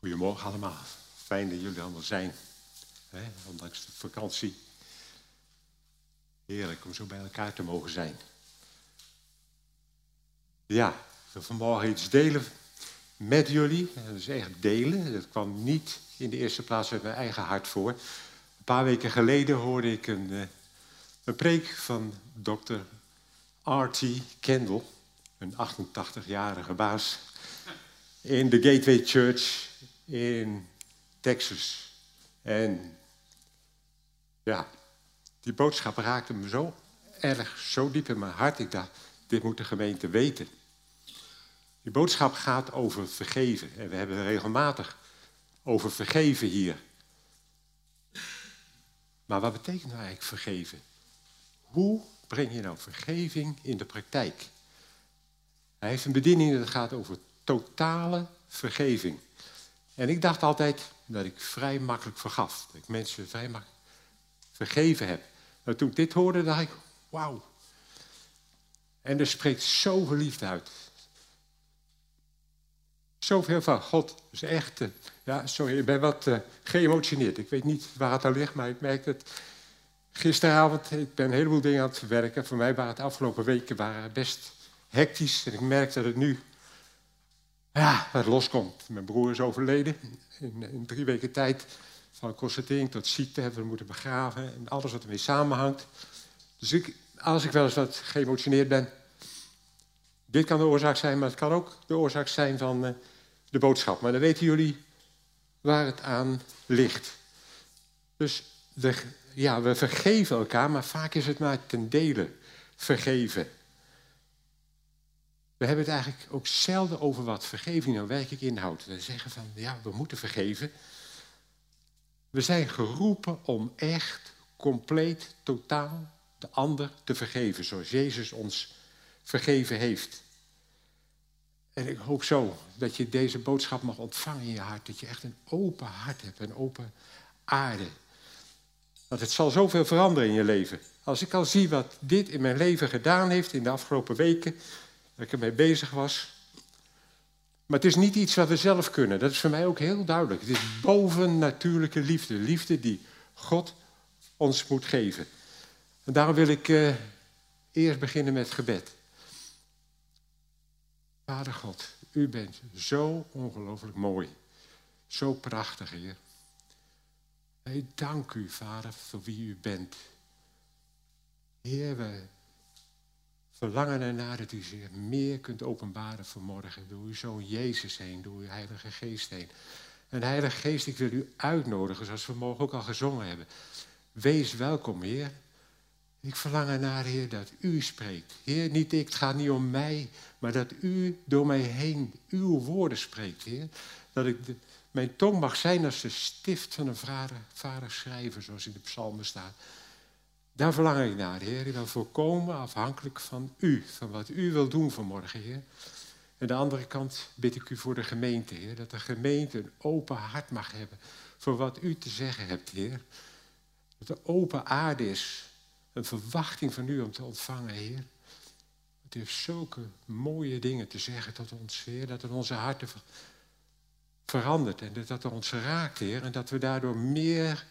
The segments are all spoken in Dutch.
Goedemorgen allemaal. Fijn dat jullie allemaal zijn. Ondanks de vakantie. Heerlijk om zo bij elkaar te mogen zijn. Ja, ik wil vanmorgen iets delen met jullie. Dat is echt delen. Dat kwam niet in de eerste plaats uit mijn eigen hart voor. Een paar weken geleden hoorde ik een, eh, een preek van dokter R.T. Kendall, een 88-jarige baas in de Gateway Church in Texas. En ja, die boodschap raakte me zo erg, zo diep in mijn hart. Ik dacht, dit moet de gemeente weten. Die boodschap gaat over vergeven. En we hebben regelmatig over vergeven hier. Maar wat betekent nou eigenlijk vergeven? Hoe breng je nou vergeving in de praktijk? Hij heeft een bediening dat gaat over totale vergeving. En ik dacht altijd dat ik vrij makkelijk vergaf. Dat ik mensen vrij makkelijk vergeven heb. Maar toen ik dit hoorde, dacht ik, wauw. En er spreekt zoveel liefde uit. Zoveel van God. is echt, uh, ja, sorry, ik ben wat uh, geëmotioneerd. Ik weet niet waar het aan ligt, maar ik merk het gisteravond. Ik ben een heleboel dingen aan het verwerken. Voor mij waren het afgelopen weken waren best hectisch. En ik merk dat het nu ja, wat loskomt. Mijn broer is overleden. In, in drie weken tijd van constatering tot ziekte hebben we moeten begraven. En alles wat ermee samenhangt. Dus ik, als ik wel eens wat geëmotioneerd ben. Dit kan de oorzaak zijn, maar het kan ook de oorzaak zijn van uh, de boodschap. Maar dan weten jullie waar het aan ligt. Dus de, ja, we vergeven elkaar, maar vaak is het maar ten dele vergeven. We hebben het eigenlijk ook zelden over wat vergeving nou werkelijk inhoudt. We zeggen van, ja, we moeten vergeven. We zijn geroepen om echt, compleet, totaal de ander te vergeven. Zoals Jezus ons vergeven heeft. En ik hoop zo dat je deze boodschap mag ontvangen in je hart. Dat je echt een open hart hebt, een open aarde. Want het zal zoveel veranderen in je leven. Als ik al zie wat dit in mijn leven gedaan heeft in de afgelopen weken, dat ik ermee bezig was. Maar het is niet iets wat we zelf kunnen. Dat is voor mij ook heel duidelijk. Het is bovennatuurlijke liefde. Liefde die God ons moet geven. En daarom wil ik uh, eerst beginnen met gebed. Vader God, u bent zo ongelooflijk mooi. Zo prachtig, Heer. Ik dank u, Vader, voor wie u bent. Heer, we verlangen ernaar dat u zich meer kunt openbaren vanmorgen. Door uw zoon Jezus heen, door uw Heilige Geest heen. En Heilige Geest, ik wil u uitnodigen, zoals we morgen ook al gezongen hebben. Wees welkom, Heer. Ik verlang ernaar, Heer, dat u spreekt. Heer, niet ik, het gaat niet om mij, maar dat u door mij heen uw woorden spreekt, Heer. Dat ik mijn tong mag zijn als de stift van een vader, vader schrijver, zoals in de psalmen staat. Daar verlang ik naar, Heer. Ik ben volkomen afhankelijk van u, van wat u wil doen vanmorgen, Heer. En de andere kant bid ik u voor de gemeente, Heer. Dat de gemeente een open hart mag hebben voor wat u te zeggen hebt, Heer. Dat er open aarde is, een verwachting van u om te ontvangen, Heer. Het heeft zulke mooie dingen te zeggen tot ons, Heer. Dat het onze harten verandert en dat het ons raakt, Heer. En dat we daardoor meer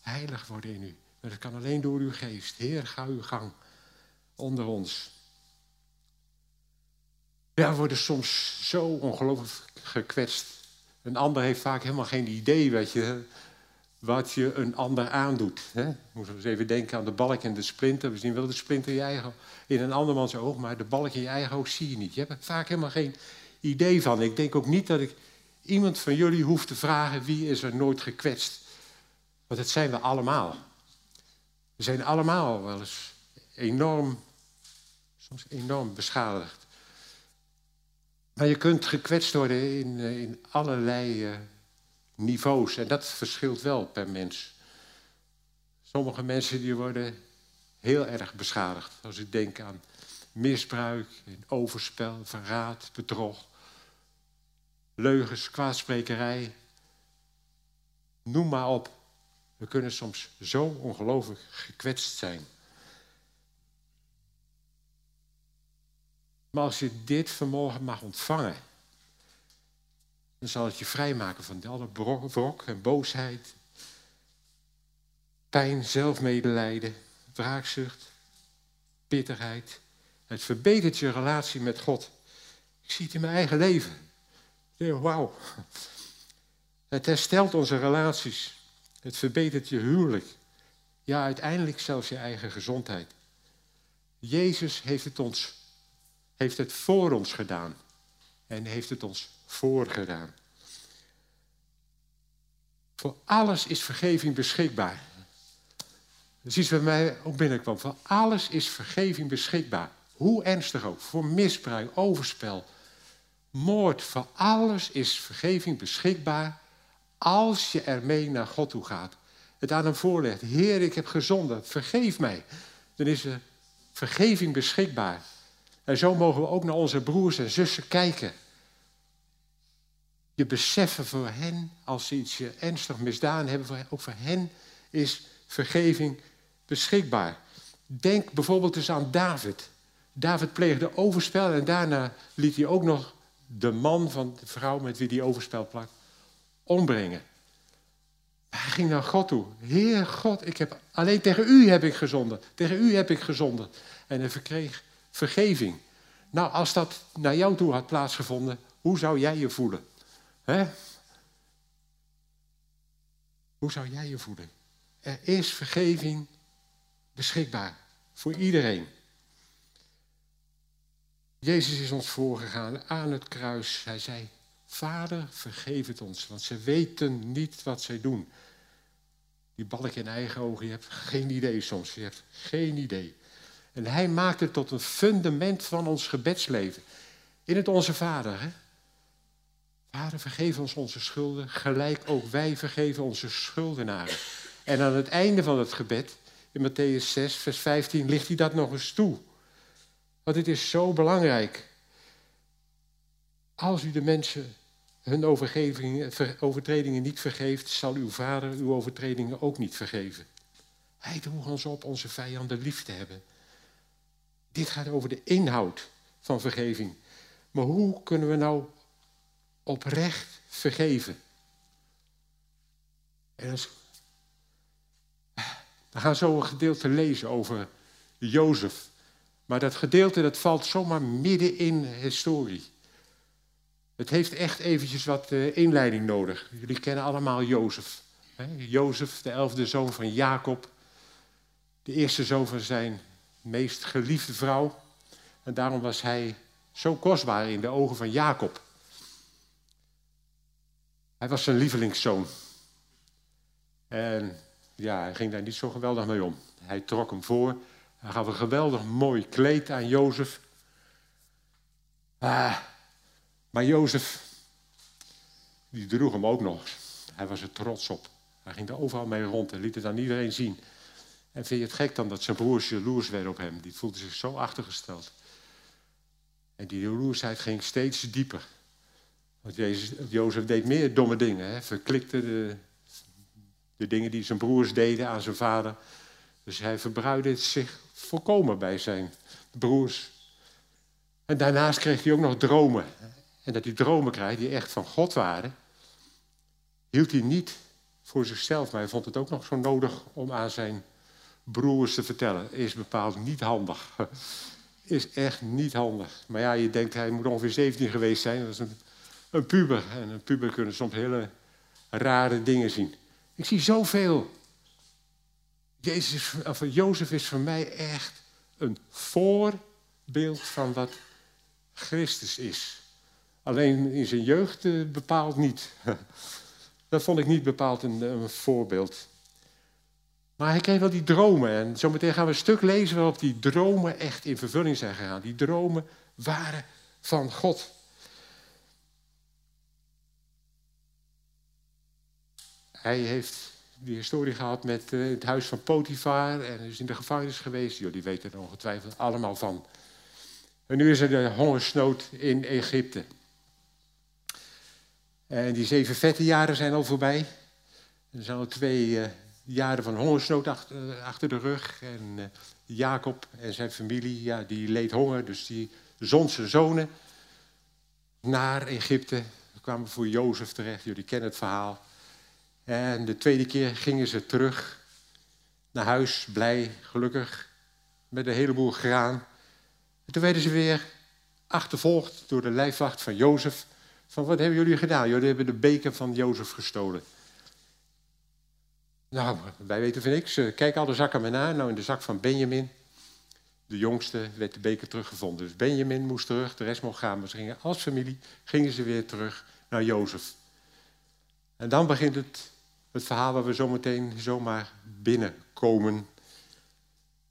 heilig worden in u. Maar dat kan alleen door uw geest. Heer, ga uw gang onder ons. Ja, we worden soms zo ongelooflijk gekwetst. Een ander heeft vaak helemaal geen idee wat je, wat je een ander aandoet. Hè? Moeten we eens even denken aan de balk en de splinter. We zien wel de splinter in je eigen, in een andermans oog, maar de balk in je eigen oog zie je niet. Je hebt er vaak helemaal geen idee van. Ik denk ook niet dat ik iemand van jullie hoef te vragen wie is er nooit gekwetst. Want het zijn we allemaal. We zijn allemaal wel eens enorm, soms enorm beschadigd. Maar je kunt gekwetst worden in, eh, in allerlei uh, niveaus. En dat verschilt wel per mens. Sommige mensen die worden heel erg beschadigd. Als ik denk aan misbruik, overspel, verraad, bedrog, leugens, kwaadsprekerij. Noem maar op. We kunnen soms zo ongelooflijk gekwetst zijn. Maar als je dit vanmorgen mag ontvangen, Dan zal het je vrijmaken van alle wrok en boosheid, pijn, zelfmedelijden, wraakzucht, bitterheid. Het verbetert je relatie met God. Ik zie het in mijn eigen leven. Wauw. Het herstelt onze relaties. Het verbetert je huwelijk. Ja, uiteindelijk zelfs je eigen gezondheid. Jezus heeft het, ons, heeft het voor ons gedaan. En heeft het ons voorgedaan. Voor alles is vergeving beschikbaar. Dat is iets wat mij ook binnenkwam. Voor alles is vergeving beschikbaar. Hoe ernstig ook. Voor misbruik, overspel, moord. Voor alles is vergeving beschikbaar als je ermee naar God toe gaat. Het aan hem voorlegt. Heer, ik heb gezonden, vergeef mij. Dan is er vergeving beschikbaar. En zo mogen we ook naar onze broers en zussen kijken. Je beseffen voor hen, als ze iets ernstig misdaan hebben, ook voor hen is vergeving beschikbaar. Denk bijvoorbeeld eens aan David. David pleegde overspel en daarna liet hij ook nog de man van de vrouw met wie hij overspel plakt ombrengen. Hij ging naar God toe. Heer God, ik heb, alleen tegen u heb ik gezonden. Tegen u heb ik gezonden. En hij verkreeg vergeving. Nou, als dat naar jou toe had plaatsgevonden, hoe zou jij je voelen? Hoe zou jij je voelen? Er is vergeving beschikbaar voor iedereen. Jezus is ons voorgegaan aan het kruis. Hij zei, Vader, vergeef het ons, want ze weten niet wat zij doen. Die balk in eigen ogen, je hebt geen idee soms, je hebt geen idee. En hij maakt het tot een fundament van ons gebedsleven. In het Onze Vader. Hè? Vader, vergeef ons onze schulden, gelijk ook wij vergeven onze schuldenaren. En aan het einde van het gebed, in Matthäus 6, vers 15, ligt hij dat nog eens toe. Want het is zo belangrijk. Als u de mensen hun overtredingen niet vergeeft, zal uw vader uw overtredingen ook niet vergeven. Hij droeg ons op onze vijanden lief te hebben. Dit gaat over de inhoud van vergeving. Maar hoe kunnen we nou oprecht vergeven? En. We gaan zo een gedeelte lezen over Jozef. Maar dat gedeelte dat valt zomaar midden in historie. Het heeft echt eventjes wat uh, inleiding nodig. Jullie kennen allemaal Jozef. Jozef, de elfde zoon van Jacob. De eerste zoon van zijn meest geliefde vrouw. En daarom was hij zo kostbaar in de ogen van Jacob. Hij was zijn lievelingszoon. En ja, hij ging daar niet zo geweldig mee om. Hij trok hem voor. Hij gaf een geweldig mooi kleed aan Jozef. Ah, maar Jozef, die droeg hem ook nog. Hij was er trots op. Hij ging er overal mee rond en liet het aan iedereen zien. En vind je het gek dan dat zijn broers jaloers werden op hem? Die voelde zich zo achtergesteld. En die jaloersheid ging steeds dieper. Want Jezus, Jozef deed meer domme dingen. Hè? Verklikte de, de dingen die zijn broers deden aan zijn vader. Dus hij verbruidde zich volkomen bij zijn broers. En daarnaast kreeg hij ook nog dromen. En dat hij dromen krijgt die echt van God waren. Hield hij niet voor zichzelf, maar hij vond het ook nog zo nodig om aan zijn broers te vertellen. Is bepaald niet handig. Is echt niet handig. Maar ja, je denkt, hij moet ongeveer 17 geweest zijn. Dat is een, een puber. En een puber kunnen soms hele rare dingen zien. Ik zie zoveel. Jezus, of Jozef is voor mij echt een voorbeeld van wat Christus is. Alleen in zijn jeugd uh, bepaald niet. Dat vond ik niet bepaald een, een, voorbeeld. Maar hij kreeg wel die dromen. En zometeen gaan we een stuk lezen waarop die dromen echt in vervulling zijn gegaan. Die dromen waren van God. Hij heeft die historie gehad met uh, het huis van Potifar en is in de gevangenis geweest. Jullie weten er ongetwijfeld allemaal van. En nu is er de hongersnood in Egypte. En die zeven vette jaren zijn al voorbij. Er zijn al twee uh, jaren van hongersnood achter, uh, achter de rug. En Jacob en zijn familie, ja, die leed honger. Dus die zond zijn zonen naar Egypte. kwamen voor Jozef terecht. Jullie kennen het verhaal. En de tweede keer gingen ze terug naar huis, blij, gelukkig, met een heleboel graan. En toen werden ze weer achtervolgd door de lijfwacht van Jozef. Van wat hebben jullie gedaan? Jullie hebben de beker van Jozef gestolen. Nou, wij weten van niks. Kijk alle zakken maar na. Nou, in de zak van Benjamin, de jongste, werd de beker teruggevonden. Dus Benjamin moest terug, de rest mocht gaan. Maar ze gingen als familie, gingen ze weer terug naar Jozef. En dan begint het, het verhaal waar we zometeen zomaar binnenkomen.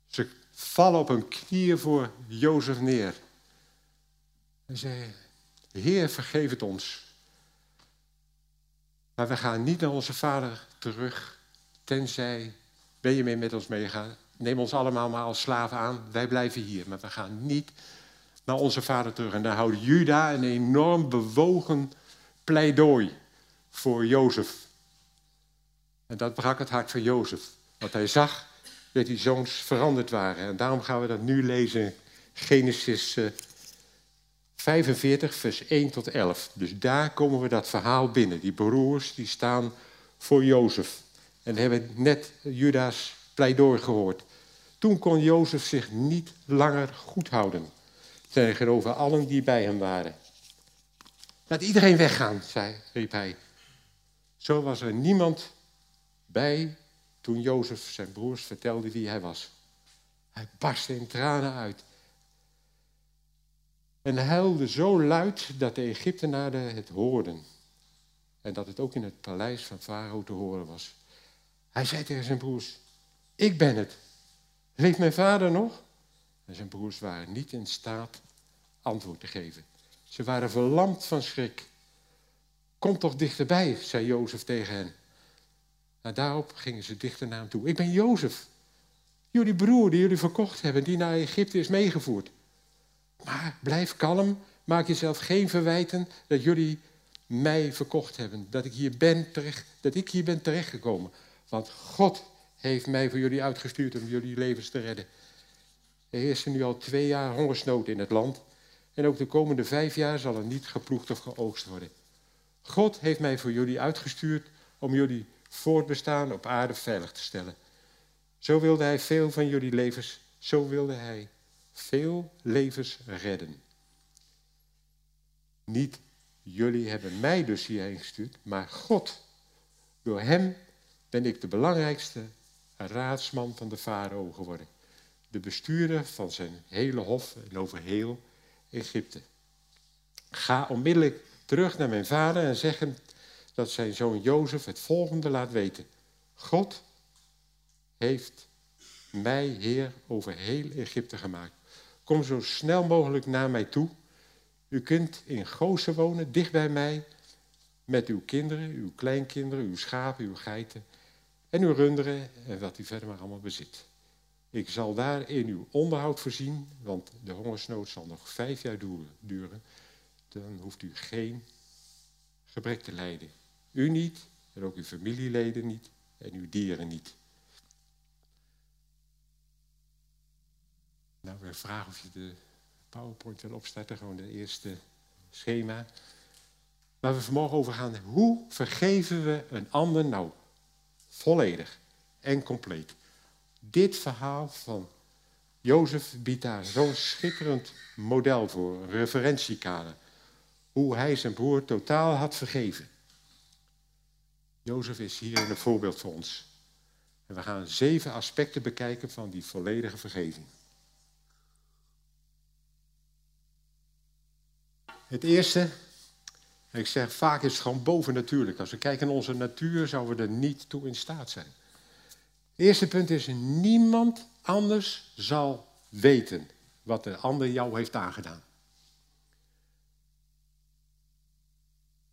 Ze vallen op hun knieën voor Jozef neer. En zei, Heer, vergeef het ons. Maar we gaan niet naar onze vader terug, tenzij Benjamin met ons meegaat. Neem ons allemaal maar als slaven aan, wij blijven hier. Maar we gaan niet naar onze vader terug. En daar houdt Juda een enorm bewogen pleidooi voor Jozef. En dat brak het hart van Jozef. Want hij zag dat die zoons veranderd waren. En daarom gaan we dat nu lezen. Genesis 45, vers 1 tot 11. Dus daar komen we dat verhaal binnen. Die broers die staan voor Jozef. En hebben net Juda's pleidooi gehoord. Toen kon Jozef zich niet langer goed houden tegenover allen die bij hem waren. Laat iedereen weggaan, zei, riep hij. Zo was er niemand bij toen Jozef zijn broers vertelde wie hij was. Hij barstte in tranen uit. En huilde zo luid dat de Egyptenaren het hoorden. En dat het ook in het paleis van Farao te horen was. Hij zei tegen zijn broers, ik ben het. Leeft mijn vader nog? En zijn broers waren niet in staat antwoord te geven. Ze waren verlamd van schrik. Kom toch dichterbij, zei Jozef tegen hen. Nou, daarop gingen ze dichter naar hem toe. Ik ben Jozef, jullie broer die jullie verkocht hebben, die naar Egypte is meegevoerd. Maar blijf kalm, maak jezelf geen verwijten dat jullie mij verkocht hebben. Dat ik hier ben, terecht, dat ik hier ben terechtgekomen. Want God heeft mij voor jullie uitgestuurd om jullie levens te redden. Er heerst nu al twee jaar hongersnood in het land. En ook de komende vijf jaar zal er niet geploegd of geoogst worden. God heeft mij voor jullie uitgestuurd om jullie voortbestaan op aarde veilig te stellen. Zo wilde hij veel van jullie levens, zo wilde hij veel levens redden. Niet jullie hebben mij dus hierheen gestuurd, maar God. Door hem ben ik de belangrijkste raadsman van de farao geworden. De bestuurder van zijn hele hof en over heel Egypte. Ga onmiddellijk terug naar mijn vader en zeg hem dat zijn zoon Jozef het volgende laat weten. God heeft mij heer over heel Egypte gemaakt. Kom zo snel mogelijk naar mij toe. U kunt in Gozen wonen, dicht bij mij, met uw kinderen, uw kleinkinderen, uw schapen, uw geiten en uw runderen en wat u verder maar allemaal bezit. Ik zal daar in uw onderhoud voorzien, want de hongersnood zal nog vijf jaar duren. Dan hoeft u geen gebrek te lijden. U niet, en ook uw familieleden niet, en uw dieren niet. Nou, we vragen of je de PowerPoint wil opstarten, gewoon de eerste schema. Waar we vanmorgen over gaan, hoe vergeven we een ander nou volledig en compleet? Dit verhaal van Jozef biedt daar zo'n schitterend model voor, een referentiekader. Hoe hij zijn broer totaal had vergeven. Jozef is hier een voorbeeld voor ons. En we gaan zeven aspecten bekijken van die volledige vergeving. Het eerste, ik zeg vaak is het gewoon bovennatuurlijk. Als we kijken naar onze natuur, zouden we er niet toe in staat zijn. Het eerste punt is, niemand anders zal weten wat de ander jou heeft aangedaan.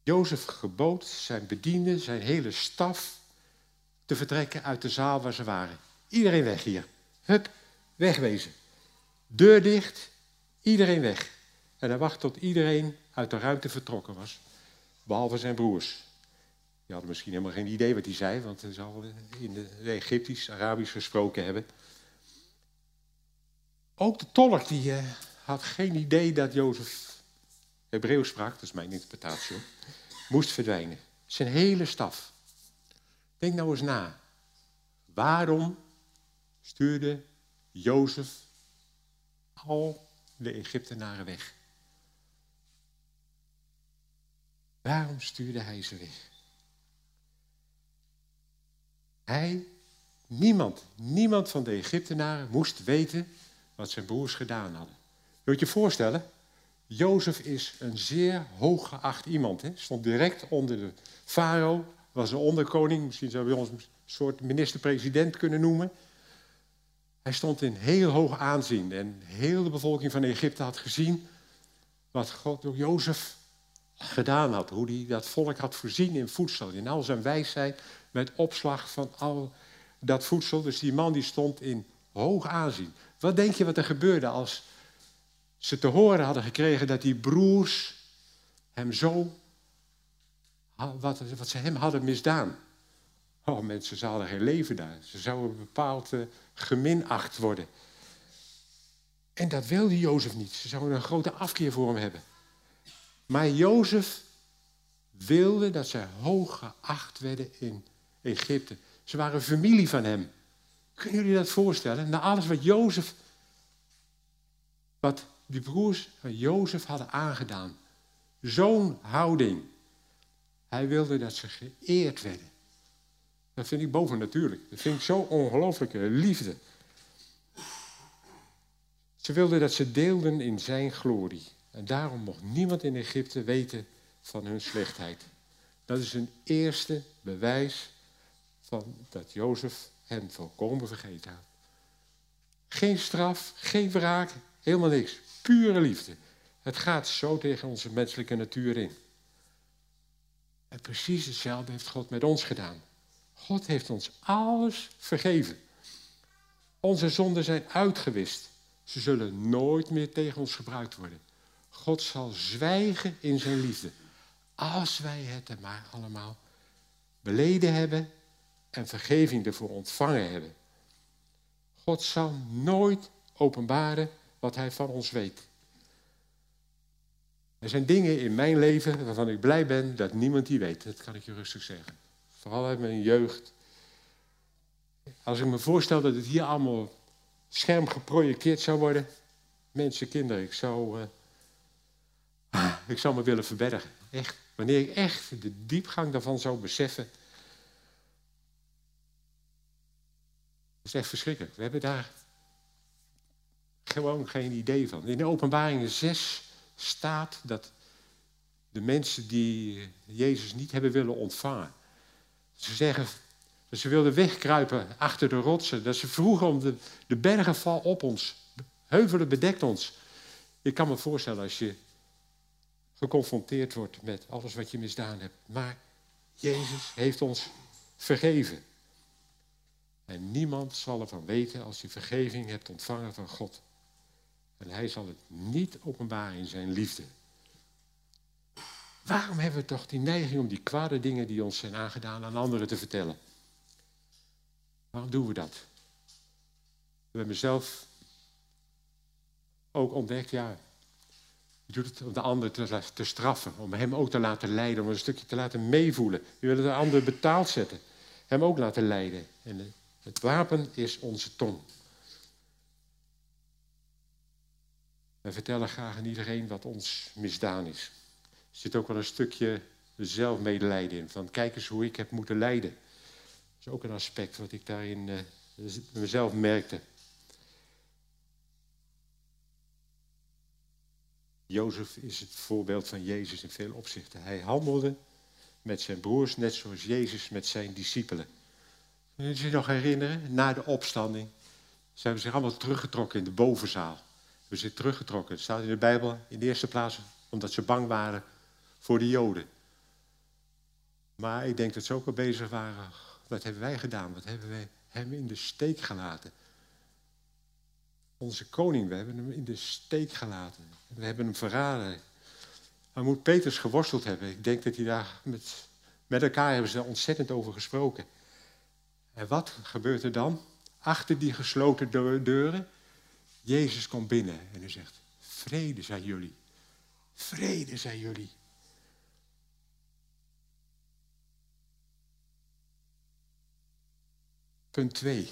Jozef gebood zijn bedienden, zijn hele staf, te vertrekken uit de zaal waar ze waren. Iedereen weg hier. Hup, wegwezen. Deur dicht, iedereen weg. En hij wacht tot iedereen uit de ruimte vertrokken was, behalve zijn broers. Die hadden misschien helemaal geen idee wat hij zei, want hij zal in de Egyptisch, Arabisch gesproken hebben. Ook de tolk die uh, had geen idee dat Jozef Hebreeuws sprak, dat is mijn interpretatie. moest verdwijnen. Zijn hele staf. Denk nou eens na. Waarom stuurde Jozef al de Egyptenaren weg? Waarom stuurde hij ze weg? Hij, niemand, niemand van de Egyptenaren moest weten wat zijn broers gedaan hadden. Je je voorstellen, Jozef is een zeer hooggeacht iemand. Hè? Stond direct onder de farao, was een onderkoning, misschien zou je ons een soort minister-president kunnen noemen. Hij stond in heel hoog aanzien en heel de bevolking van Egypte had gezien wat God door Jozef gedaan had. Hoe hij dat volk had voorzien in voedsel, in al zijn wijsheid, met opslag van al dat voedsel. Dus die man die stond in hoog aanzien. Wat denk je wat er gebeurde als ze te horen hadden gekregen dat die broers hem zo, wat, wat ze hem hadden misdaan. Oh mensen, ze hadden geen leven daar. Ze zouden bepaald uh, geminacht worden. En dat wilde Jozef niet. Ze zouden een grote afkeer voor hem hebben. Maar Jozef wilde dat zij hoog geacht werden in Egypte. Ze waren familie van hem. Kunnen jullie dat voorstellen? Na alles wat Jozef, wat die broers van Jozef hadden aangedaan. Zo'n houding. Hij wilde dat ze geëerd werden. Dat vind ik bovennatuurlijk. Dat vind ik zo ongelooflijke liefde. Ze wilden dat ze deelden in zijn glorie. En daarom mocht niemand in Egypte weten van hun slechtheid. Dat is een eerste bewijs van dat Jozef hen volkomen vergeten had. Geen straf, geen wraak, helemaal niks. Pure liefde. Het gaat zo tegen onze menselijke natuur in. En precies hetzelfde heeft God met ons gedaan. God heeft ons alles vergeven. Onze zonden zijn uitgewist. Ze zullen nooit meer tegen ons gebruikt worden. God zal zwijgen in zijn liefde. Als wij het er maar allemaal beleden hebben en vergeving ervoor ontvangen hebben. God zal nooit openbaren wat hij van ons weet. Er zijn dingen in mijn leven waarvan ik blij ben dat niemand die weet. Dat kan ik je rustig zeggen. Vooral uit mijn jeugd. Als ik me voorstel dat het hier allemaal scherm geprojecteerd zou worden. Mensen, kinderen, ik zou, uh, ik zou me willen verbergen. Echt. Wanneer ik echt de diepgang daarvan zou beseffen. Dat is echt verschrikkelijk. We hebben daar gewoon geen idee van. In de openbaring 6 staat dat de mensen die Jezus niet hebben willen ontvangen. Ze zeggen dat ze wilden wegkruipen achter de rotsen. Dat ze vroegen om de, de bergen val op ons. Heuvelen bedekt ons. Ik kan me voorstellen als je geconfronteerd wordt met alles wat je misdaan hebt. Maar Jezus heeft ons vergeven. En niemand zal ervan weten als je vergeving hebt ontvangen van God. En hij zal het niet openbaren in zijn liefde. Waarom hebben we toch die neiging om die kwade dingen die ons zijn aangedaan aan anderen te vertellen? Waarom doen we dat? We hebben mezelf ook ontdekt, ja, je doet het om de ander te, straffen, om hem ook te laten lijden, om een stukje te laten meevoelen. Je wil de ander betaald zetten, hem ook laten lijden. En het wapen is onze tong. We vertellen graag aan iedereen wat ons misdaan is. Er zit ook wel een stukje zelfmedelijden in. Van kijk eens hoe ik heb moeten lijden. Dat is ook een aspect wat ik daarin uh, mezelf merkte. Jozef is het voorbeeld van Jezus in veel opzichten. Hij handelde met zijn broers net zoals Jezus met zijn discipelen. Kun je zich nog herinneren? Na de opstanding zijn we zich allemaal teruggetrokken in de bovenzaal. We zijn teruggetrokken. Het staat in de Bijbel in de eerste plaats omdat ze bang waren voor de Joden. Maar ik denk dat ze ook al bezig waren. Wat hebben wij gedaan? Wat hebben wij hem in de steek gelaten? Onze koning, we hebben hem in de steek gelaten. We hebben hem verraden. Hij moet Peters geworsteld hebben. Ik denk dat hij daar met, met elkaar hebben ze daar ontzettend over gesproken. En wat gebeurt er dan? Achter die gesloten deuren, Jezus komt binnen en hij zegt: Vrede zijn jullie. Vrede zijn jullie. Punt 2.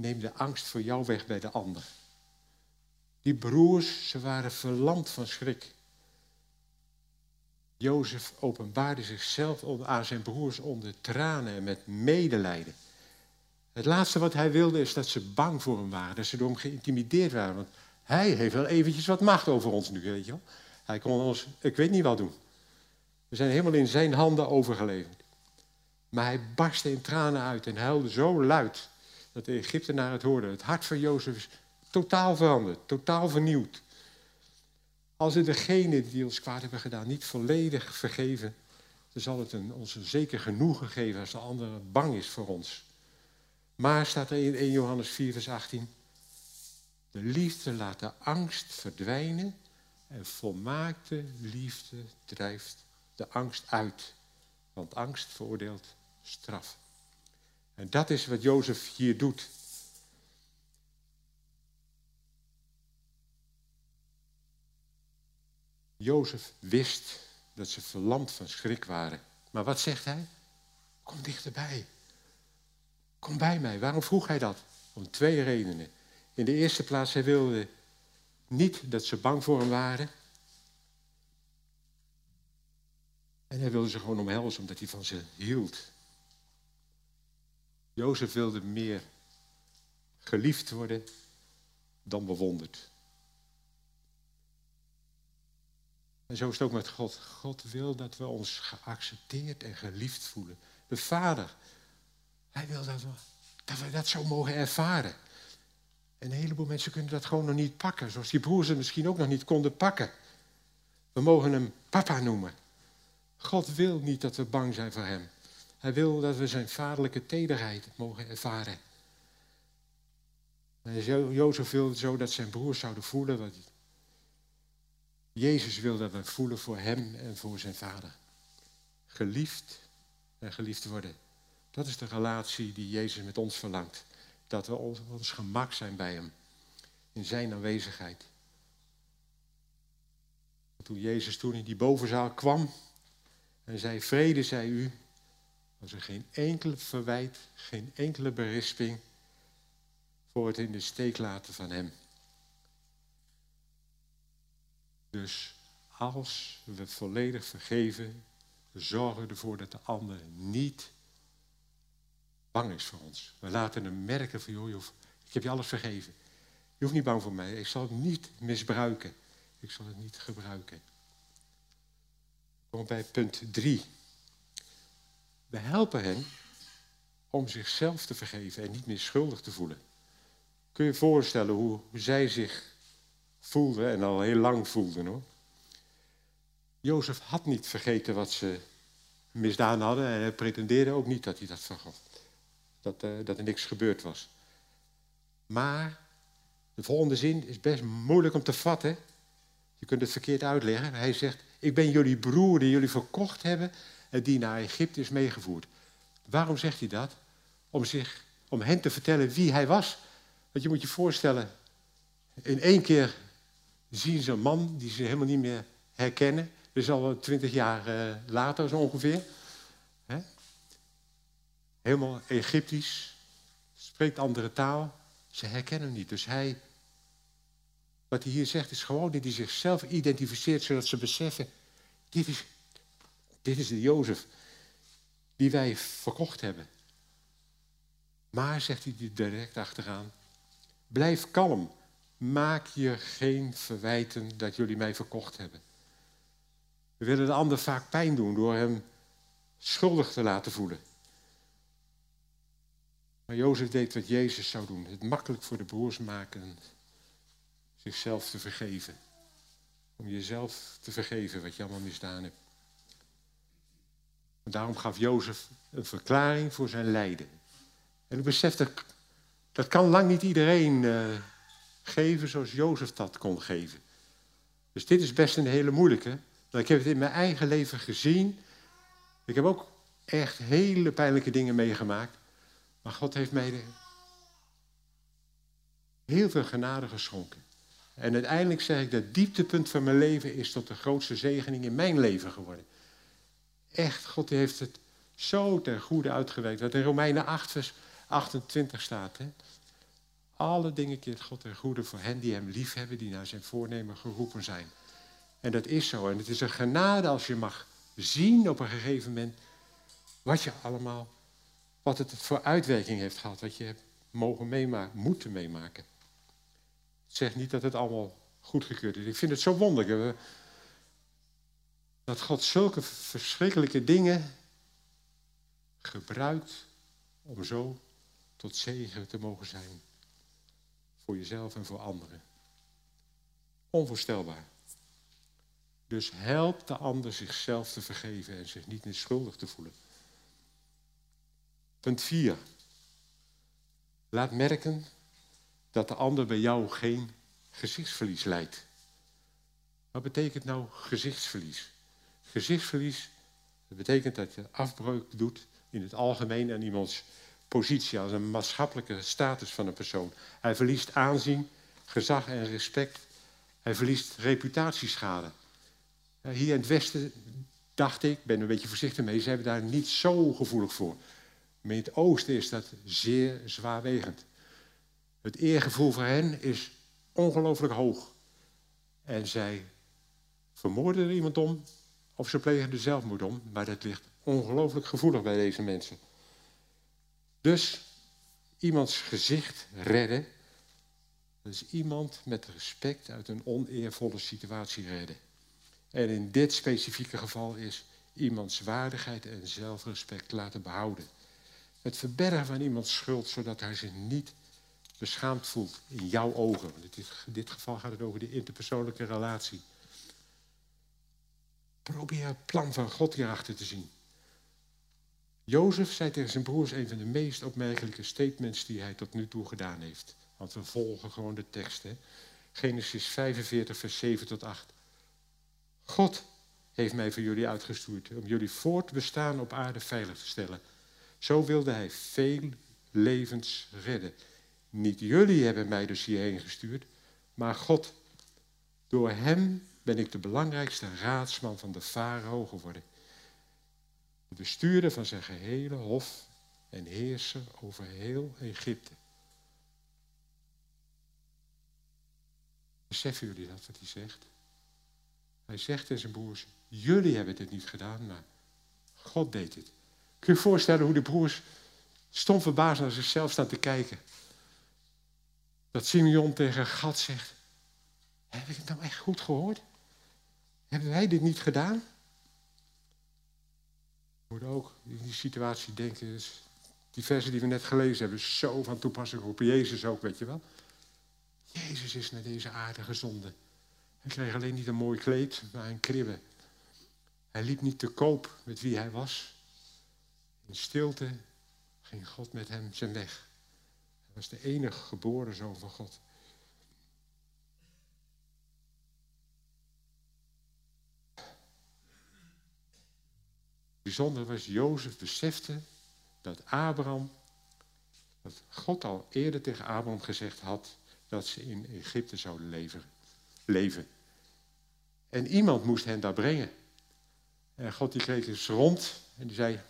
Neem de angst voor jou weg bij de ander. Die broers, ze waren verlamd van schrik. Jozef openbaarde zichzelf aan zijn broers onder tranen en met medelijden. Het laatste wat hij wilde is dat ze bang voor hem waren, dat ze door hem geïntimideerd waren. Want hij heeft wel eventjes wat macht over ons nu, weet je wel. Hij kon ons, ik weet niet wat doen. We zijn helemaal in zijn handen overgeleverd. Maar hij barstte in tranen uit en huilde zo luid dat de Egyptenaren het hoorden. Het hart van Jozef is totaal veranderd, totaal vernieuwd. Als we degene die ons kwaad hebben gedaan niet volledig vergeven, dan zal het een, ons een zeker genoegen geven als de andere bang is voor ons. Maar staat er in 1 Johannes 4, vers 18, de liefde laat de angst verdwijnen en volmaakte liefde drijft de angst uit. Want angst veroordeelt straf. En dat is wat Jozef hier doet. Jozef wist dat ze verlamd van schrik waren. Maar wat zegt hij? Kom dichterbij. Kom bij mij. Waarom vroeg hij dat? Om twee redenen. In de eerste plaats, hij wilde niet dat ze bang voor hem waren. En hij wilde ze gewoon omhelzen omdat hij van ze hield. Jozef wilde meer geliefd worden dan bewonderd. En zo is het ook met God. God wil dat we ons geaccepteerd en geliefd voelen. De Vader, Hij wil dat we dat, dat zo mogen ervaren. En een heleboel mensen kunnen dat gewoon nog niet pakken, zoals die broers het misschien ook nog niet konden pakken. We mogen hem papa noemen. God wil niet dat we bang zijn voor hem. Hij wil dat we zijn vaderlijke tederheid mogen ervaren. En Jozef wil zo dat zijn broers zouden voelen wat Jezus wil dat we voelen voor hem en voor zijn vader. Geliefd en geliefd worden. Dat is de relatie die Jezus met ons verlangt. Dat we op ons gemak zijn bij hem. In zijn aanwezigheid. Toen Jezus toen in die bovenzaal kwam en zei, vrede zij u, was er geen enkele verwijt, geen enkele berisping voor het in de steek laten van hem. Dus als we volledig vergeven, zorgen we ervoor dat de ander niet bang is voor ons. We laten hem merken van, joh, ik heb je alles vergeven. Je hoeft niet bang voor mij. Ik zal het niet misbruiken. Ik zal het niet gebruiken. Kom bij punt 3. We helpen hen om zichzelf te vergeven en niet meer schuldig te voelen. Kun je je voorstellen hoe zij zich voelden en al heel lang voelden hoor. Jozef had niet vergeten wat ze misdaan hadden en hij pretendeerde ook niet dat hij dat vergat. Dat, uh, dat er niks gebeurd was. Maar de volgende zin is best moeilijk om te vatten. Je kunt het verkeerd uitleggen. Hij zegt, ik ben jullie broer die jullie verkocht hebben die naar Egypte is meegevoerd. Waarom zegt hij dat? Om, zich, om hen te vertellen wie hij was. Want je moet je voorstellen, in één keer zien ze een man die ze helemaal niet meer herkennen. Dus al twintig jaar uh, later zo ongeveer. Helemaal Egyptisch, spreekt andere taal. Ze herkennen hem niet. Dus hij, wat hij hier zegt, is gewoon dat hij zichzelf identificeert, zodat ze beseffen, dit is, dit is de Jozef die wij verkocht hebben. Maar, zegt hij direct achteraan, blijf kalm. Maak je geen verwijten dat jullie mij verkocht hebben. We willen de ander vaak pijn doen door hem schuldig te laten voelen. Maar Jozef deed wat Jezus zou doen. Het makkelijk voor de broers maken zichzelf te vergeven. Om jezelf te vergeven wat je allemaal misdaan hebt. Daarom gaf Jozef een verklaring voor zijn lijden. En ik besef dat, kan lang niet iedereen uh, geven zoals Jozef dat kon geven. Dus dit is best een hele moeilijke. Maar ik heb het in mijn eigen leven gezien. Ik heb ook echt hele pijnlijke dingen meegemaakt. Maar God heeft mij heel veel genade geschonken. En uiteindelijk zeg ik dat dieptepunt van mijn leven is tot de grootste zegening in mijn leven geworden. Echt, God heeft het Zo ten goede uitgewerkt. Wat in Romeinen 8, vers 28 staat. Hè? Alle dingen keert God ten goede voor hen die hem lief hebben, die naar zijn voornemen geroepen zijn. En dat is zo. En het is een genade als je mag zien op een gegeven moment wat je allemaal, wat het voor uitwerking heeft gehad, wat je hebt mogen meemaken, moeten meemaken. Ik zeg niet dat het allemaal goedgekeurd is. Ik vind het zo wonderlijk dat God zulke verschrikkelijke dingen gebruikt om zo tot zegen te mogen zijn. Voor jezelf en voor anderen. Onvoorstelbaar. Dus help de ander zichzelf te vergeven en zich niet meer schuldig te voelen. Punt 4. Laat merken dat de ander bij jou geen gezichtsverlies leidt. Wat betekent nou gezichtsverlies? Gezichtsverlies dat betekent dat je afbreuk doet in het algemeen aan iemands positie, als een maatschappelijke status van een persoon. Hij verliest aanzien, gezag en respect. Hij verliest reputatieschade. Hier in het Westen dacht ik, ben een beetje voorzichtig mee, ze hebben daar niet zo gevoelig voor. Maar in het Oosten is dat zeer zwaarwegend. Het eergevoel voor hen is ongelooflijk hoog. En zij vermoorden er iemand om, of ze plegen er zelfmoord om, maar dat ligt ongelooflijk gevoelig bij deze mensen. Dus iemands gezicht redden, dat is iemand met respect uit een oneervolle situatie redden. En in dit specifieke geval is iemands waardigheid en zelfrespect laten behouden. Het verbergen van iemands schuld, zodat hij zich niet beschaamd voelt in jouw ogen. Want in dit geval gaat het over de interpersoonlijke relatie. Probeer het plan van God hierachter te zien. Jozef zei tegen zijn broers een van de meest opmerkelijke statements die hij tot nu toe gedaan heeft. Want we volgen gewoon de tekst. Hè? Genesis 45, vers 7 tot 8. God heeft mij voor jullie uitgestuurd om jullie voortbestaan op aarde veilig te stellen. Zo wilde hij veel levens redden. Niet jullie hebben mij dus hierheen gestuurd, maar God. Door hem ben ik de belangrijkste raadsman van de farao geworden. De bestuurder van zijn gehele hof en heerser over heel Egypte. Beseffen jullie dat wat hij zegt? Hij zegt tegen zijn broers, jullie hebben dit niet gedaan, maar God deed het. Kun je je voorstellen hoe de broers stom verbaasd naar zichzelf staan te kijken? Dat Simeon tegen Gad zegt, heb ik het nou echt goed gehoord? Hebben wij dit niet gedaan? We moeten ook in die situatie denken, die versen die we net gelezen hebben, zo van toepassing op Jezus ook, weet je wel. Jezus is naar deze aarde gezonden. Hij kreeg alleen niet een mooi kleed, maar een kribbe. Hij liep niet te koop met wie hij was. In stilte ging God met hem zijn weg. Hij was de enige geboren zoon van God. Bijzonder was, Jozef besefte dat Abraham, dat God al eerder tegen Abraham gezegd had dat ze in Egypte zouden leven. leven. En iemand moest hen daar brengen. En God die kreeg eens rond en die zei,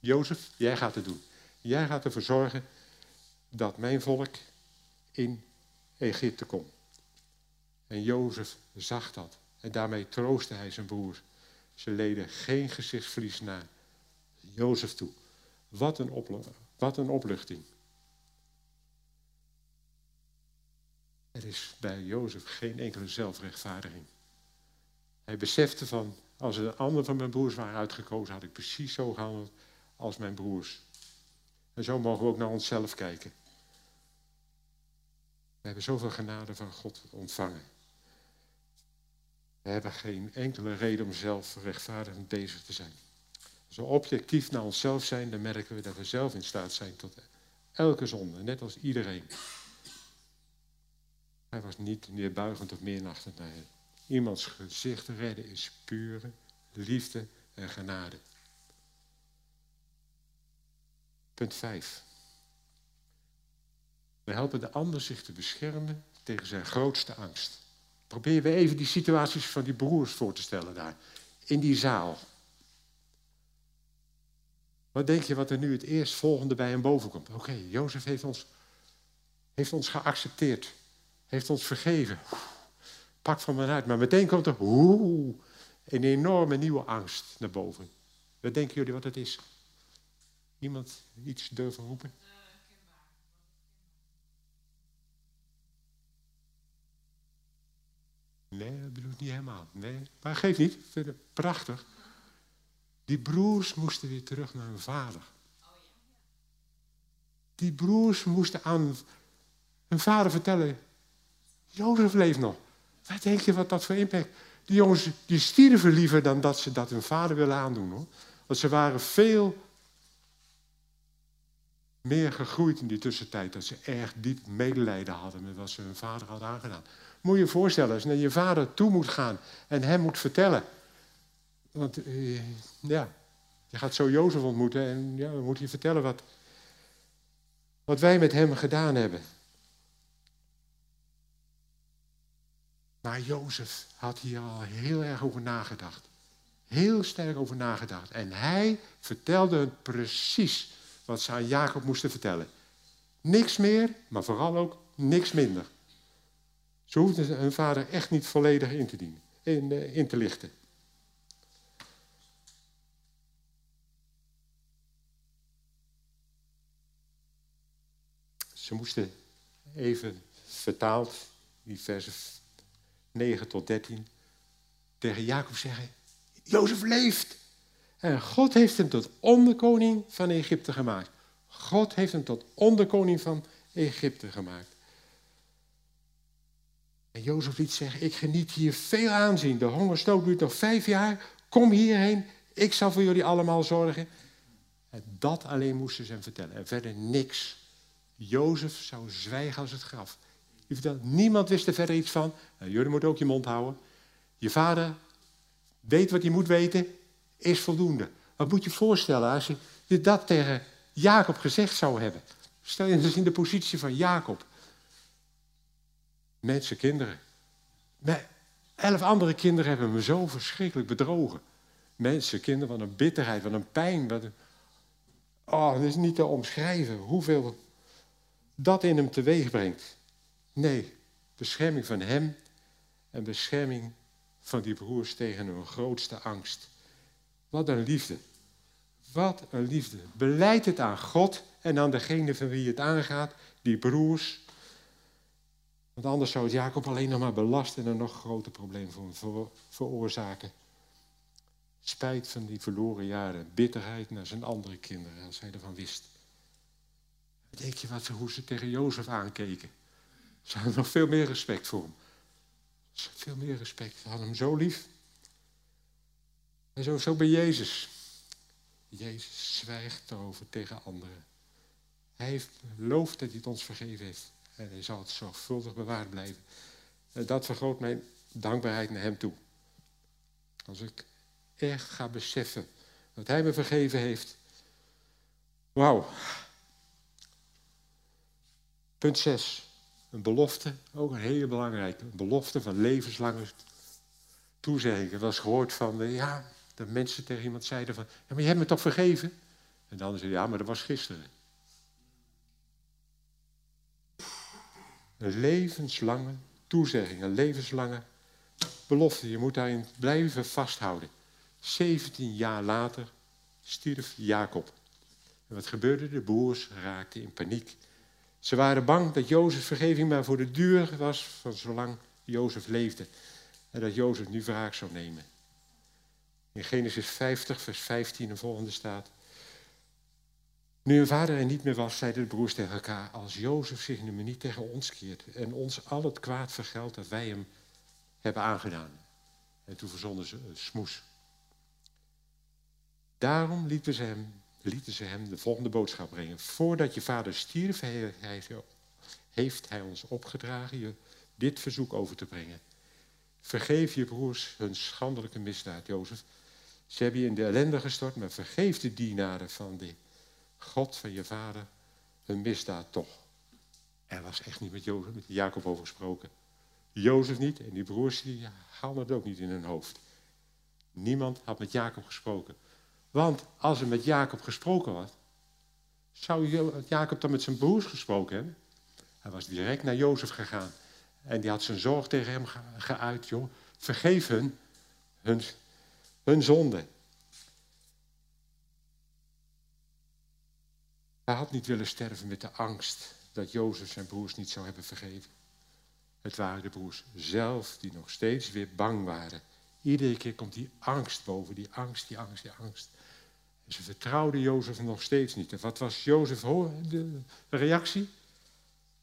Jozef, jij gaat het doen. Jij gaat ervoor zorgen dat mijn volk in Egypte komt. En Jozef zag dat. En daarmee troostte hij zijn broers. Ze leden geen gezichtsverlies naar Jozef toe. Wat een, wat een opluchting. Er is bij Jozef geen enkele zelfrechtvaardiging. Hij besefte van, als er een ander van mijn broers waren uitgekozen, had ik precies zo gehandeld als mijn broers. En zo mogen we ook naar onszelf kijken. We hebben zoveel genade van God ontvangen. We hebben geen enkele reden om zelf rechtvaardigend bezig te zijn. Als we objectief naar onszelf zijn, dan merken we dat we zelf in staat zijn tot elke zonde, net als iedereen. Hij was niet neerbuigend of meernachtend naar hem. Iemands gezicht redden is pure liefde en genade. Punt 5. We helpen de ander zich te beschermen tegen zijn grootste angst. Probeer we even die situaties van die broers voor te stellen daar. In die zaal. Wat denk je wat er nu het eerstvolgende bij hem boven komt? Oké, Jozef heeft ons, heeft ons geaccepteerd. Heeft ons vergeven. Pak van me uit. Maar meteen komt er een enorme nieuwe angst naar boven. Wat denken jullie wat het is? Iemand iets durven roepen? Nee, dat bedoel ik niet helemaal. Nee, maar geef niet. Ik vind het prachtig. Die broers moesten weer terug naar hun vader. Die broers moesten aan hun vader vertellen: Jozef leeft nog. Wat denk je wat dat voor impact? Die jongens die stierven liever dan dat ze dat hun vader willen aandoen hoor. Want ze waren veel meer gegroeid in die tussentijd. Dat ze erg diep medelijden hadden met wat ze hun vader hadden aangedaan. Moet je voorstellen, als je naar je vader toe moet gaan en hem moet vertellen. Want eh, ja, je gaat zo Jozef ontmoeten en ja, dan moet je vertellen wat, wat wij met hem gedaan hebben. Maar Jozef had hier al heel erg over nagedacht. Heel sterk over nagedacht. En hij vertelde het precies wat ze aan Jacob moesten vertellen. Niks meer, maar vooral ook niks minder. Ze hoefden hun vader echt niet volledig in te, dienen, in, uh, in te lichten. Ze moesten even vertaald, die versen 9 tot 13, tegen Jacob zeggen: Jozef leeft. En God heeft hem tot onderkoning van Egypte gemaakt. God heeft hem tot onderkoning van Egypte gemaakt. En Jozef liet zeggen, ik geniet hier veel aanzien. De hongersnood duurt nog vijf jaar. Kom hierheen, ik zal voor jullie allemaal zorgen. En dat alleen moesten ze hem vertellen. En verder niks. Jozef zou zwijgen als het graf. Niemand wist er verder iets van. Nou, jullie moeten ook je mond houden. Je vader weet wat hij moet weten, is voldoende. Wat moet je voorstellen als je dat tegen Jacob gezegd zou hebben? Stel je eens in de positie van Jacob. Mensen, kinderen. elf andere kinderen hebben me zo verschrikkelijk bedrogen. Mensen, kinderen, wat een bitterheid, wat een pijn. Wat een... Oh, dat is niet te omschrijven hoeveel dat in hem teweeg brengt. Nee, bescherming van hem en bescherming van die broers tegen hun grootste angst. Wat een liefde. Wat een liefde. Beleid het aan God en aan degene van wie het aangaat, die broers. Want anders zou het Jacob alleen nog maar belasten en een nog groter probleem voor veroorzaken. Spijt van die verloren jaren, bitterheid naar zijn andere kinderen, als hij ervan wist. Denk je wat, hoe ze tegen Jozef aankeken? Ze hadden nog veel meer respect voor hem. Veel meer respect. Ze hadden hem zo lief. En zo, zo bij Jezus. Jezus zwijgt erover tegen anderen. Hij heeft beloofd dat hij het ons vergeven heeft. En hij zal het zorgvuldig bewaard blijven. En dat vergroot mijn dankbaarheid naar hem toe. Als ik echt ga beseffen dat hij me vergeven heeft. Wauw. Punt 6. Een belofte, ook een hele belangrijke. Een belofte van levenslange toezegging. Ik was gehoord van, eh, ja, dat mensen tegen iemand zeiden van... Ja, maar je hebt me toch vergeven? En dan zei ja, maar dat was gisteren. Een levenslange toezegging, een levenslange belofte. Je moet daarin blijven vasthouden. 17 jaar later stierf Jacob. En wat gebeurde? De broers raakten in paniek. Ze waren bang dat Jozefs vergeving maar voor de duur was van zolang Jozef leefde. En dat Jozef nu wraak zou nemen. In Genesis 50, vers 15 en volgende staat. Nu hun vader er niet meer was, zeiden de broers tegen elkaar: Als Jozef zich nu niet tegen ons keert en ons al het kwaad vergeldt dat wij hem hebben aangedaan. En toen verzonden ze een smoes. Daarom lieten ze hem lieten ze hem de volgende boodschap brengen. Voordat je vader stierf, heeft hij ons opgedragen je dit verzoek over te brengen. Vergeef je broers hun schandelijke misdaad, Jozef. Ze hebben je in de ellende gestort, maar vergeef de dienaren van de God van je vader hun misdaad toch. Er was echt niet met, Jozef, met Jacob over gesproken. Jozef niet en die broers die haalden het ook niet in hun hoofd. Niemand had met Jacob gesproken. Want als er met Jacob gesproken was, zou Jacob dan met zijn broers gesproken hebben? Hij was direct naar Jozef gegaan. En die had zijn zorg tegen hem geuit, joh. Vergeef hun, hun, hun zonde. Hij had niet willen sterven met de angst dat Jozef zijn broers niet zou hebben vergeven. Het waren de broers zelf die nog steeds weer bang waren. Iedere keer komt die angst boven, die angst, die angst, die angst. Ze vertrouwden Jozef nog steeds niet. En wat was Jozef de reactie?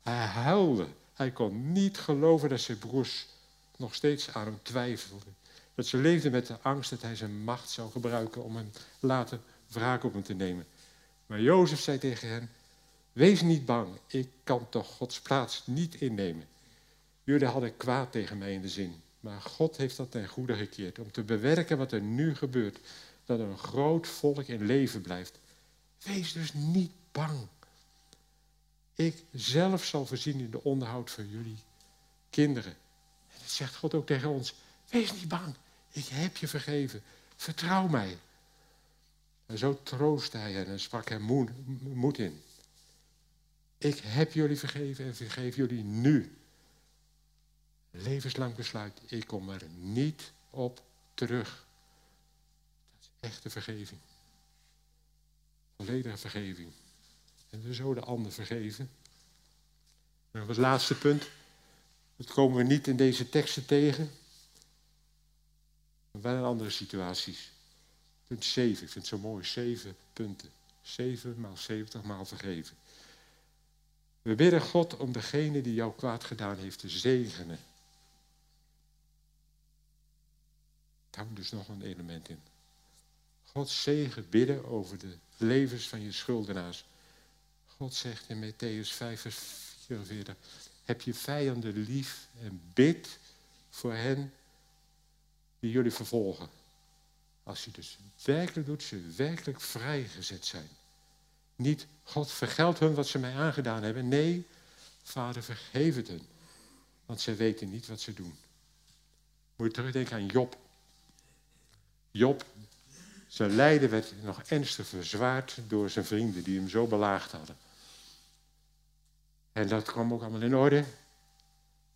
Hij huilde. Hij kon niet geloven dat zijn broers nog steeds aan hem twijfelden. Dat ze leefden met de angst dat hij zijn macht zou gebruiken om hem later wraak op hem te nemen. Maar Jozef zei tegen hen, wees niet bang, ik kan toch Gods plaats niet innemen. Jullie hadden kwaad tegen mij in de zin, maar God heeft dat ten goede gekeerd om te bewerken wat er nu gebeurt, dat een groot volk in leven blijft. Wees dus niet bang. Ik zelf zal voorzien in de onderhoud van jullie kinderen. En dat zegt God ook tegen ons. Wees niet bang. Ik heb je vergeven. Vertrouw mij. En zo troostte hij hen en sprak hem moed in. Ik heb jullie vergeven en vergeef jullie nu. Levenslang besluit, ik kom er niet op terug. Dat is echte vergeving. Volledige vergeving. En zo de ander vergeven. En het laatste punt. Dat komen we niet in deze teksten tegen. Maar wel in andere situaties. Punt 7, ik vind het zo mooi, zeven punten. 7 maal 70 maal vergeven. We bidden God om degene die jou kwaad gedaan heeft te zegenen. Daar moet dus nog een element in. God zegen bidden over de levens van je schuldenaars. God zegt in Matthäus 5, vers 44, heb je vijanden lief en bid voor hen die jullie vervolgen. Als je dus werkelijk doet, ze werkelijk vrijgezet zijn. Niet, God vergeld hun wat ze mij aangedaan hebben. Nee, vader vergeef het hun. Want zij weten niet wat ze doen. Moet je terugdenken aan Job. Job, zijn lijden werd nog ernstig verzwaard door zijn vrienden die hem zo belaagd hadden. En dat kwam ook allemaal in orde.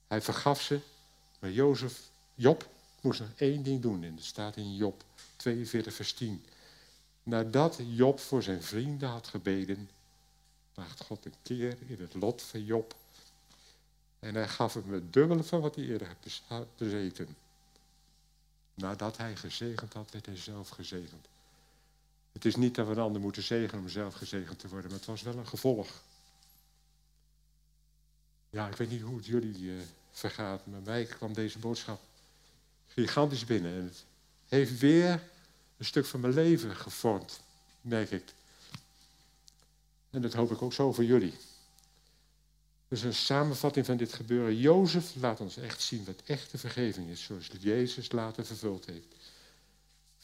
Hij vergaf ze. Maar Jozef, Job moest nog één ding doen. En dat staat in Job 42, vers 10. Nadat Job voor zijn vrienden had gebeden, bracht God een keer in het lot van Job. En hij gaf hem het dubbele van wat hij eerder had bezeten. Nadat hij gezegend had, werd hij zelf gezegend. Het is niet dat we een ander moeten zegenen om zelf gezegend te worden, maar het was wel een gevolg. Ja, ik weet niet hoe het jullie uh, vergaat, maar mij kwam deze boodschap gigantisch binnen. En het heeft weer een stuk van mijn leven gevormd, merk ik. En dat hoop ik ook zo voor jullie. Dus een samenvatting van dit gebeuren. Jozef laat ons echt zien wat echte vergeving is, zoals Jezus later vervuld heeft.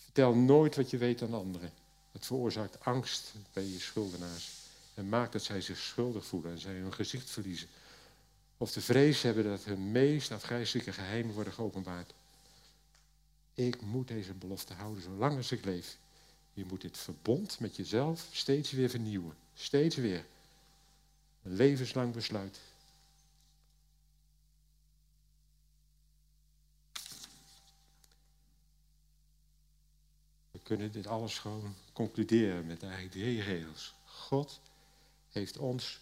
Vertel nooit wat je weet aan anderen. Het veroorzaakt angst bij je schuldenaars. En maakt dat zij zich schuldig voelen en zij hun gezicht verliezen. Of de vrees hebben dat hun meest afgrijzelijke geheimen worden geopenbaard. Ik moet deze belofte houden zolang als ik leef. Je moet dit verbond met jezelf steeds weer vernieuwen. Steeds weer. Een levenslang besluit. We kunnen dit alles gewoon concluderen met eigenlijk drie regels. God heeft ons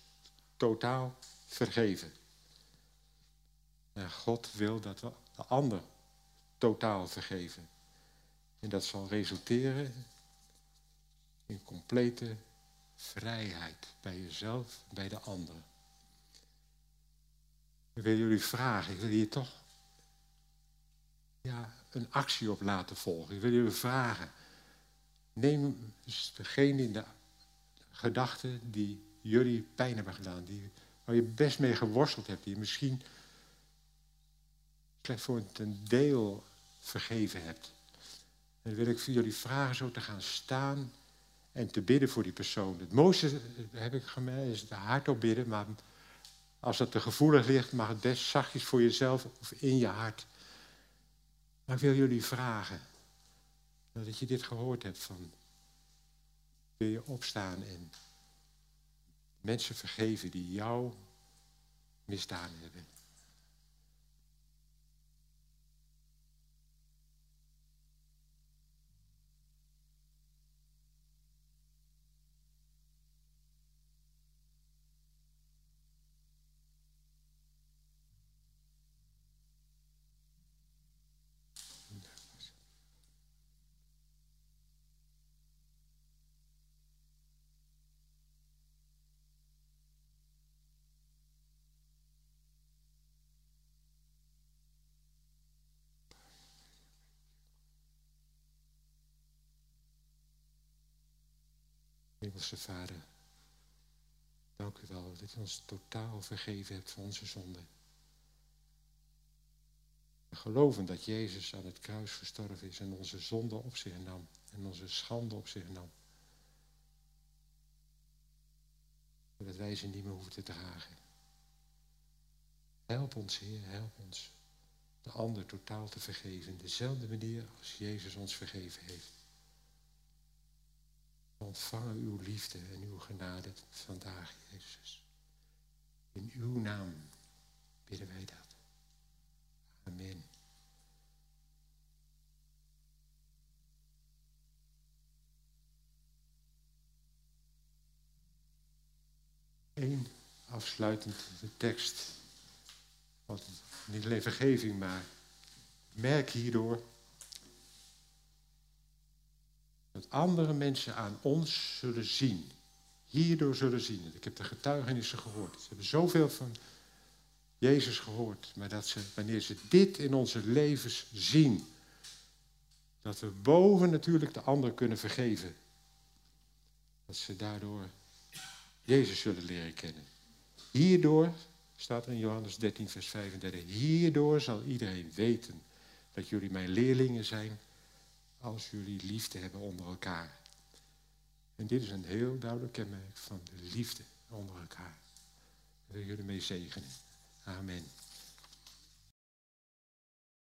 totaal vergeven. En God wil dat we de ander totaal vergeven. En dat zal resulteren in complete vrijheid bij jezelf bij de anderen. Ik wil jullie vragen, ik wil hier toch ja, een actie op laten volgen. Ik wil jullie vragen, neem degene in de gedachten die jullie pijn hebben gedaan, die, waar je best mee geworsteld hebt, die misschien slechts voor een deel vergeven hebt. En wil ik voor jullie vragen zo te gaan staan en te bidden voor die persoon. Het mooiste, heb ik gemerkt, is het hardop bidden, maar als het te gevoelig ligt, mag het best zachtjes voor jezelf of in je hart. Maar ik wil jullie vragen, dat je dit gehoord hebt van wil je opstaan en mensen vergeven die jou misdaan hebben. Vader, dank u wel dat u ons totaal vergeven hebt van onze zonden. We geloven dat Jezus aan het kruis gestorven is en onze zonde op zich nam en onze schande op zich nam. Zodat wij ze niet meer hoeven te dragen. Help ons, Heer, help ons de ander totaal te vergeven. Dezelfde manier als Jezus ons vergeven heeft ontvangen uw liefde en uw genade vandaag, Jezus. In uw naam bidden wij dat. Amen. Eén afsluitend tekst. Want niet alleen vergeving, maar merk hierdoor andere mensen aan ons zullen zien. Hierdoor zullen zien. Ik heb de getuigenissen gehoord. Ze hebben zoveel van Jezus gehoord. Maar dat ze, wanneer ze dit in onze levens zien, dat we boven natuurlijk de ander kunnen vergeven. Dat ze daardoor Jezus zullen leren kennen. Hierdoor, staat er in Johannes 13, vers 35, hierdoor zal iedereen weten dat jullie mijn leerlingen zijn als jullie liefde hebben onder elkaar. En dit is een heel duidelijk kenmerk van de liefde onder elkaar. Ik wil jullie mee zegenen. Amen.